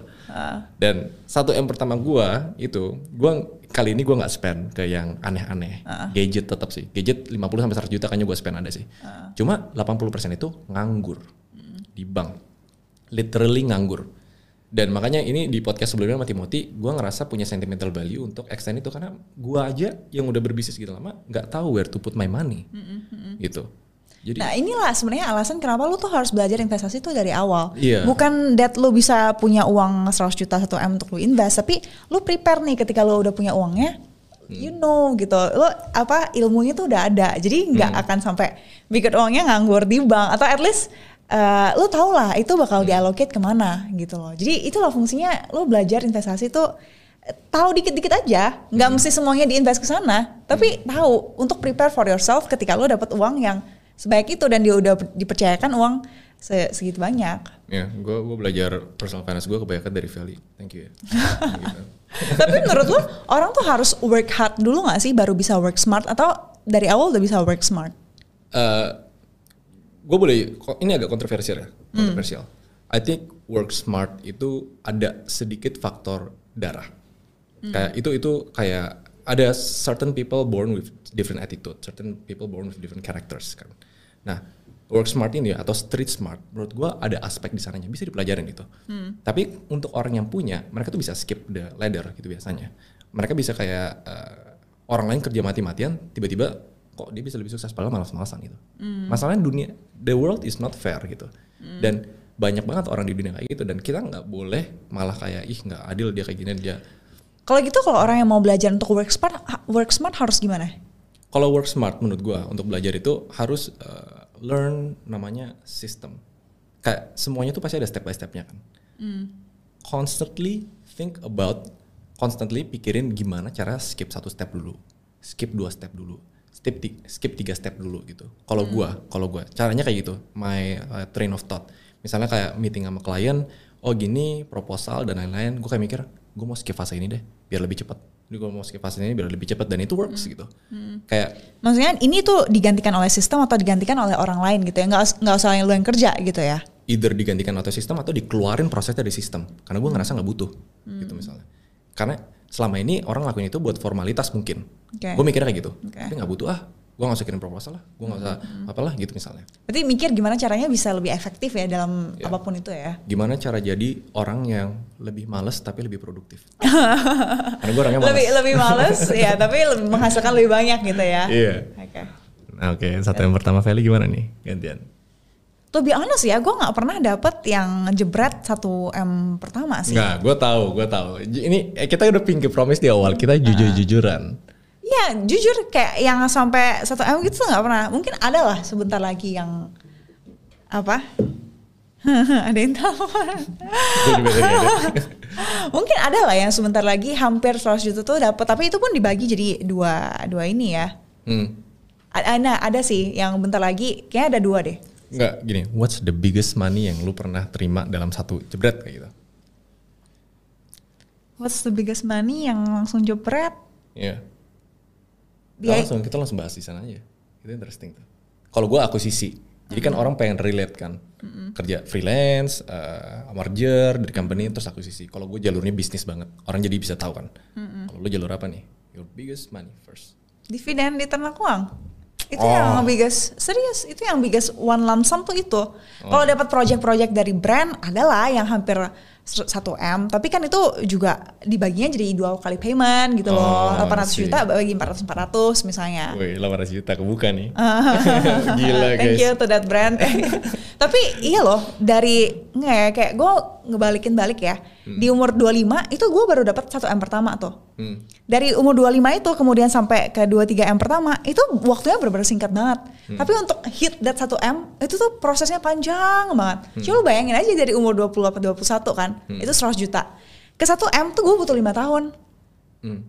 Dan satu yang pertama gue itu, gue kali ini gue nggak spend ke yang aneh-aneh. Gadget tetap sih. Gadget 50 sampai 100 juta kayaknya gue spend ada sih. Cuma 80% itu nganggur di bank. Literally nganggur. Dan makanya ini di podcast sebelumnya sama Timothy, gue ngerasa punya sentimental value untuk extend itu karena gue aja yang udah berbisnis gitu lama nggak tahu where to put my money, gitu. Jadi Nah inilah sebenarnya alasan kenapa lu tuh harus belajar investasi tuh dari awal. Iya. Bukan that lu bisa punya uang 100 juta 1 M untuk lu invest, tapi lu prepare nih ketika lu udah punya uangnya, you know gitu. Lu apa ilmunya tuh udah ada. Jadi nggak akan sampai bikin uangnya nganggur di bank atau at least eh, lu tau lah itu bakal diallocate ke mana gitu loh. Jadi itulah fungsinya lu belajar investasi tuh tahu dikit-dikit aja, nggak mesti semuanya diinvest ke sana, tapi tahu untuk prepare for yourself ketika lu dapat uang yang sebaik itu dan dia udah dipercayakan uang se- segitu banyak. Ya, gue gue belajar personal finance gue kebanyakan dari Valley. Thank you ya. gitu. Tapi menurut lo orang tuh harus work hard dulu gak sih baru bisa work smart atau dari awal udah bisa work smart? Gue Eh, boleh kok ini agak kontroversial ya? Kontroversial. I think work smart itu ada sedikit faktor darah. Kayak itu itu kayak ada certain people born with different attitude certain people born with different characters kan. Nah work smart ini atau street smart menurut gue ada aspek di sananya bisa dipelajarin gitu. Tapi untuk orang yang punya mereka tuh bisa skip the ladder gitu biasanya. Mereka bisa kayak eh, orang lain kerja mati-matian tiba-tiba kok dia bisa lebih sukses padahal malas-malasan gitu. Masalahnya dunia the world is not fair gitu. Dan banyak banget orang di dunia kayak gitu dan kita nggak boleh malah kayak ih nggak adil dia kayak gini dia. Kalau gitu kalau orang yang mau belajar untuk work smart, work smart harus gimana? Kalau work smart menurut gua untuk belajar itu harus uh, learn namanya system. Kayak semuanya tuh pasti ada step by stepnya kan. Constantly think about constantly pikirin gimana cara skip satu step dulu, skip dua step dulu, skip skip tiga step dulu gitu. Kalau gua, kalau gua caranya kayak gitu, my uh, train of thought. Misalnya kayak meeting sama klien, oh gini proposal dan lain-lain, gua kayak mikir, gua mau skip fase ini deh, biar lebih cepat. Jadi gua mau skip fase ini biar lebih cepat dan itu works gitu. Kayak Maksudnya ini tuh digantikan oleh sistem atau digantikan oleh orang lain gitu ya? Nggak, nggak usah lu yang kerja gitu ya? either digantikan atau sistem atau dikeluarin prosesnya dari sistem karena gue ngerasa nggak butuh gitu misalnya karena selama ini orang lakuin itu buat formalitas mungkin Oke. gue mikirnya kayak gitu Oke. tapi nggak butuh ah gue nggak usah kirim proposal lah gue nggak usah apalah gitu misalnya Berarti mikir gimana caranya bisa lebih efektif ya dalam apa pun itu ya? gimana cara jadi orang yang lebih males tapi lebih produktif karena gue orangnya males Lebih lebih males ya, tapi menghasilkan lebih banyak gitu ya? Iya. Oke. Nah, oke satu yang pertama Feli gimana nih gantian To be honest ya, gue nggak pernah dapet yang jebret 1 M pertama sih. Nggak, gue tahu, gue tahu. Ini eh, kita udah pinky promise di awal, kita jujur-jujuran. Iya, jujur kayak yang sampai 1 M gitu nggak pernah. Mungkin ada lah sebentar lagi yang apa? ada yang tahu. Mungkin ada lah yang sebentar lagi hampir 100 juta tuh dapat, tapi itu pun dibagi jadi dua dua ini ya. Hmm. Ada, nah, ada sih yang bentar lagi, kayaknya ada dua deh. Enggak, gini. What's the biggest money yang lu pernah terima dalam satu jebret kayak gitu? What's the biggest money yang langsung jebret? Iya. Nah, langsung kita langsung bahas di sana aja. Itu interesting tuh. Kalau gue akuisisi, jadi kan orang pengen relate kan, kerja freelance, uh, merger dari company terus akuisisi. Kalau gue jalurnya bisnis banget, orang jadi bisa tahu kan. Kalau lu jalur apa nih? Your biggest money first. Dividen di ternak uang. Itu Oh. yang biggest, serius, itu yang biggest one lump sum tuh itu. Kalau Oh. dapat project-project dari brand, adalah yang hampir 1 M, tapi kan itu juga dibaginya jadi dua kali payment gitu loh. Oh, 800 I see. juta bagi 400 400 misalnya. Wih, 800 juta kebuka nih. Gila guys. Thank you to that brand. Tapi iya loh, dari nggak ya, kayak gue ngebalikin balik ya. Di umur 25 itu gue baru dapat 1 M pertama tuh. Hmm. Dari umur 25 itu kemudian sampai ke 2-3 M pertama, itu waktunya benar-benar singkat banget. Tapi untuk hit that 1 M, itu tuh prosesnya panjang banget. Coba lu bayangin aja dari umur 20 atau 21 kan, itu 100 juta. Ke 1 M tuh gue butuh 5 tahun Hmm.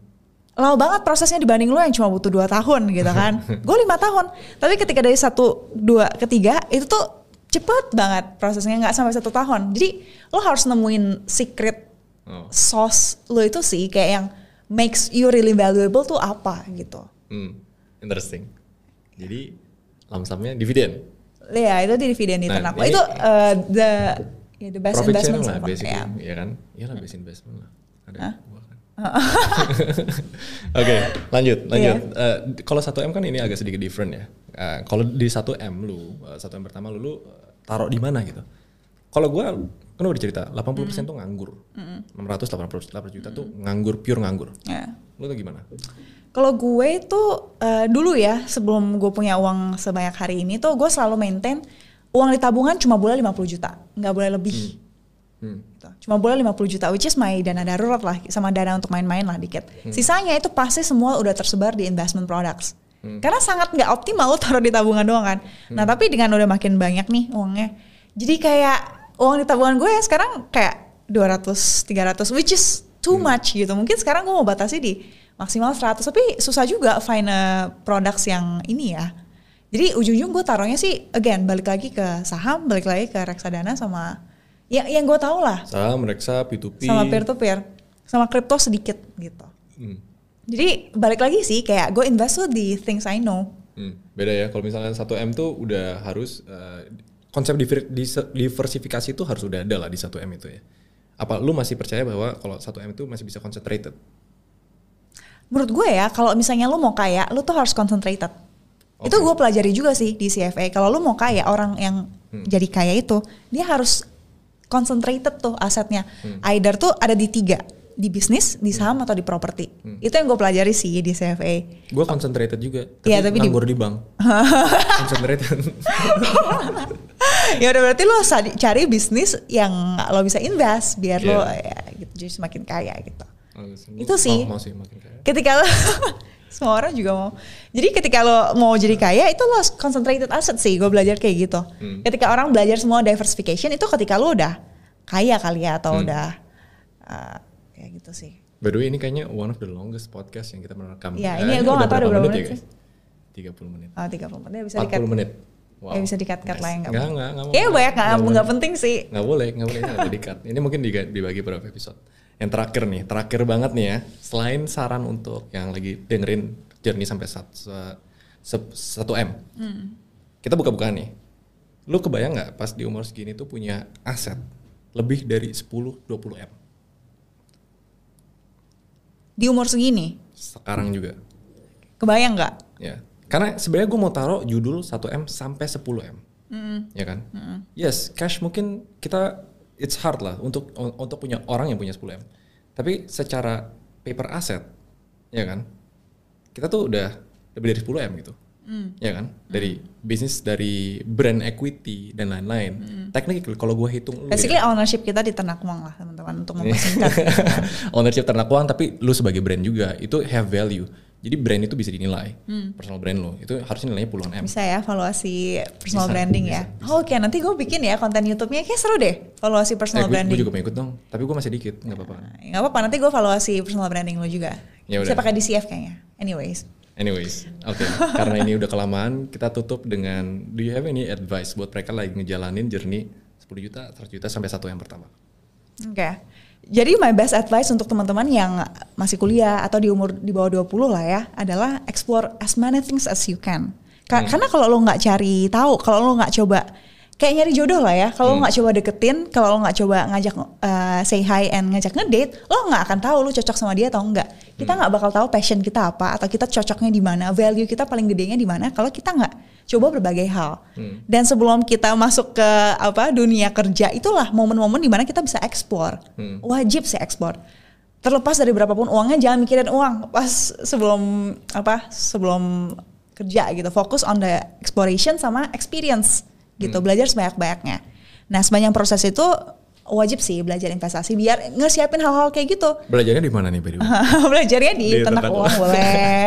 lama banget prosesnya dibanding lo yang cuma butuh dua tahun gitu kan gue lima tahun tapi ketika dari satu dua ketiga itu tuh cepet banget prosesnya nggak sampai satu tahun jadi lo harus nemuin secret Oh. sauce lo itu sih kayak yang makes you really valuable tuh apa gitu Hmm. Interesting. Jadi lamsamnya dividen. ya itu di dividen di Nah, ternak ini- itu uh, the ya, the best investment lah so far, basically, ya. ya kan? Iya lah best investment lah. Ada gua kan. Oke, lanjut, lanjut. Eh, kalau 1 m kan ini agak sedikit different ya. Eh, kalau di 1 m lu, eh, 1 m pertama lu, lu eh, taruh di mana gitu? Kalau gua kan udah cerita, 80% tuh nganggur. 600 800 800 juta tuh nganggur, pure nganggur. Ya. Lu tuh gimana? Kalau gue tuh eh, dulu ya sebelum gue punya uang sebanyak hari ini tuh gue selalu maintain uang di tabungan cuma boleh 50 juta, nggak boleh lebih. Hmm. Gitu. Cuma boleh 50 juta which is my dana darurat lah sama dana untuk main-main lah dikit. Hmm. Sisanya itu pasti semua udah tersebar di investment products. Karena sangat nggak optimal taruh di tabungan doang kan. Nah Hmm. tapi dengan udah makin banyak nih uangnya, jadi kayak uang di tabungan gue ya sekarang kayak 200, 300 which is too Hmm. much gitu. Mungkin sekarang gue mau batasi di maksimal 100 tapi susah juga find a products yang ini ya Jadi ujung-ujung gue taruhnya sih again balik lagi ke saham, balik lagi ke reksadana sama ya yang gue tahu lah Saham, reksa, P2P. sama peer to peer, sama kripto sedikit gitu. Hmm. Jadi balik lagi sih kayak gue invest tuh di things I know. Hmm, beda ya. Kalau misalnya 1 M tuh udah harus eh, konsep diversifikasi itu harus udah ada lah di 1 M itu ya. Apa lu masih percaya bahwa kalau 1 M itu masih bisa concentrated? Menurut gue ya kalau misalnya lu mau kaya, lu tuh harus concentrated. Itu gue pelajari juga sih di CFA. Kalau lu mau kaya, orang yang jadi kaya itu dia harus concentrated tuh asetnya. Either tuh ada di tiga, di bisnis, di saham atau di properti. Itu yang gue pelajari sih di CFA. Gue concentrated juga, tapi, Iya, tapi di- nganggur di, bank. concentrated. ya udah berarti lo cari bisnis yang lo bisa invest biar lo Iya. ya gitu jadi semakin kaya gitu. Lu Itu sih. Mau, mau sih makin kaya. Ketika lo semua orang juga mau. Jadi ketika lo mau jadi kaya itu lo concentrated asset sih. Gue belajar kayak gitu. Hmm. Ketika orang belajar semua diversification itu ketika lo udah kaya kali ya atau Hmm. udah uh, kayak gitu sih. By the way ini kayaknya one of the longest podcast yang kita pernah rekam. Iya, Eh, ini gua nggak tahu udah berapa menit ya guys? 30 menit. Oh 30 menit bisa 40 dikat. menit. Wow. Ya bisa dikat-kat lah yang nggak Nggak, penting. nggak, nggak mau. Kayaknya banyak nggak Nggak nggak penting sih. Nggak boleh, nggak boleh nggak di cut. Ini mungkin dibagi berapa episode. Yang terakhir nih, terakhir banget nih ya. Selain saran untuk yang lagi dengerin journey sampai sat- se- se- satu m, Hmm. kita buka-bukaan nih. Lu kebayang nggak pas di umur segini tuh punya aset lebih dari 10-20 m Di umur segini, sekarang juga? kebayang nggak? Ya, karena sebenarnya gue mau taruh judul 1 m sampai 10 m, ya kan? Yes, cash mungkin kita it's hard lah untuk untuk punya orang yang punya 10 m. Tapi secara paper asset, ya kan? Kita tuh udah lebih dari 10 m gitu, ya kan? Dari bisnis, dari brand equity dan lain-lain. Teknik kalau gue hitung, ya, Basically ownership kita di ternak uang lah teman-teman untuk mempersingkat. ownership ternak uang tapi lu sebagai brand juga itu have value jadi brand itu bisa dinilai personal brand lo itu harusnya nilainya puluhan m Bisa ya valuasi personal Bisa, branding bisa, ya. Oh, Oke, nanti gue bikin ya konten YouTube-nya kayak seru deh. Valuasi personal gue, branding. juga mau ikut dong tapi gue masih dikit nggak apa-apa Ya, nggak apa-apa, nanti gue valuasi personal branding lo juga. Ya Bisa udah. pakai DCF kayaknya. Anyways. Anyways oke karena ini udah kelamaan kita tutup dengan do you have any advice buat mereka lagi ngejalanin journey 10 juta 100 juta sampai satu yang pertama Oke. Jadi my best advice untuk teman-teman yang masih kuliah atau di umur di bawah 20 lah ya adalah explore as many things as you can. Ka- Karena kalau lo nggak cari tahu, kalau lo nggak coba kayak nyari jodoh lah ya. Kalau lo nggak coba deketin, kalau lo nggak coba ngajak uh, say hi and ngajak ngedate, lo nggak akan tahu lo cocok sama dia atau enggak. Kita nggak bakal tahu passion kita apa atau kita cocoknya di mana, value kita paling gedenya di mana kalau kita nggak coba berbagai hal. Dan sebelum kita masuk ke apa dunia kerja itulah momen-momen di mana kita bisa explore. Wajib sih explore. Terlepas dari berapapun uangnya jangan mikirin uang pas sebelum apa sebelum kerja gitu. Fokus on the exploration sama experience gitu. Belajar sebanyak-banyaknya. Nah, sepanjang proses itu wajib sih belajar investasi biar ngesiapin hal-hal kayak gitu. belajarnya di mana nih way? Belajarnya di, Di ternak ternak uang boleh.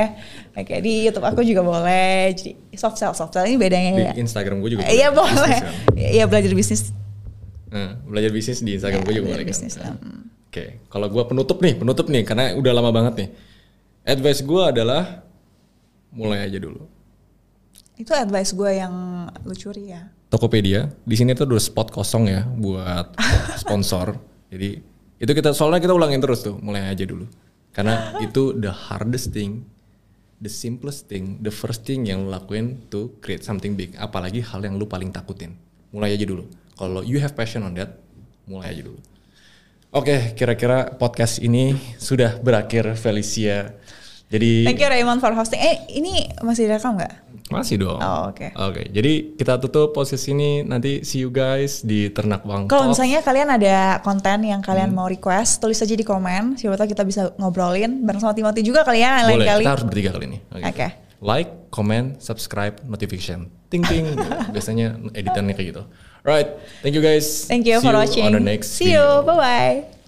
Kayak di YouTube aku juga boleh. Jadi soft sell, soft sell ini bedanya ya. di Instagram gue juga Iya boleh. kan? Iya belajar bisnis. Nah, belajar bisnis di Instagram Iya, gue juga belajar boleh kan? bisnis, Nah, hmm. Oke, kalau gue penutup nih, penutup nih, karena udah lama banget nih. Advice gue adalah mulai aja dulu. Itu advice gue yang lu curi ya. Tokopedia, di sini tuh udah spot kosong ya buat sponsor. Jadi itu kita soalnya kita ulangin terus tuh, mulai aja dulu. Karena itu the hardest thing, the simplest thing, the first thing yang lu lakuin to create something big. Apalagi hal yang lu paling takutin. Mulai aja dulu. Kalau you have passion on that, mulai aja dulu. Oke, kira-kira podcast ini sudah berakhir Felicia. Jadi Thank you Raymond for hosting. Eh ini masih direkam nggak? masih dong. Oh, oke. Oke, jadi kita tutup posisi ini nanti see you guys di Ternak Wang Kalau misalnya kalian ada konten yang Hmm. kalian mau request, tulis aja di komen. Siapa tahu kita bisa ngobrolin bareng sama Timothy juga kalian lain Boleh, kali. kita harus bertiga kali ini. Oke. Like, comment, subscribe, notification. Ting ting. Biasanya editannya kayak gitu. Alright, thank you guys. Thank you See for watching. on the next See video. you. Bye bye.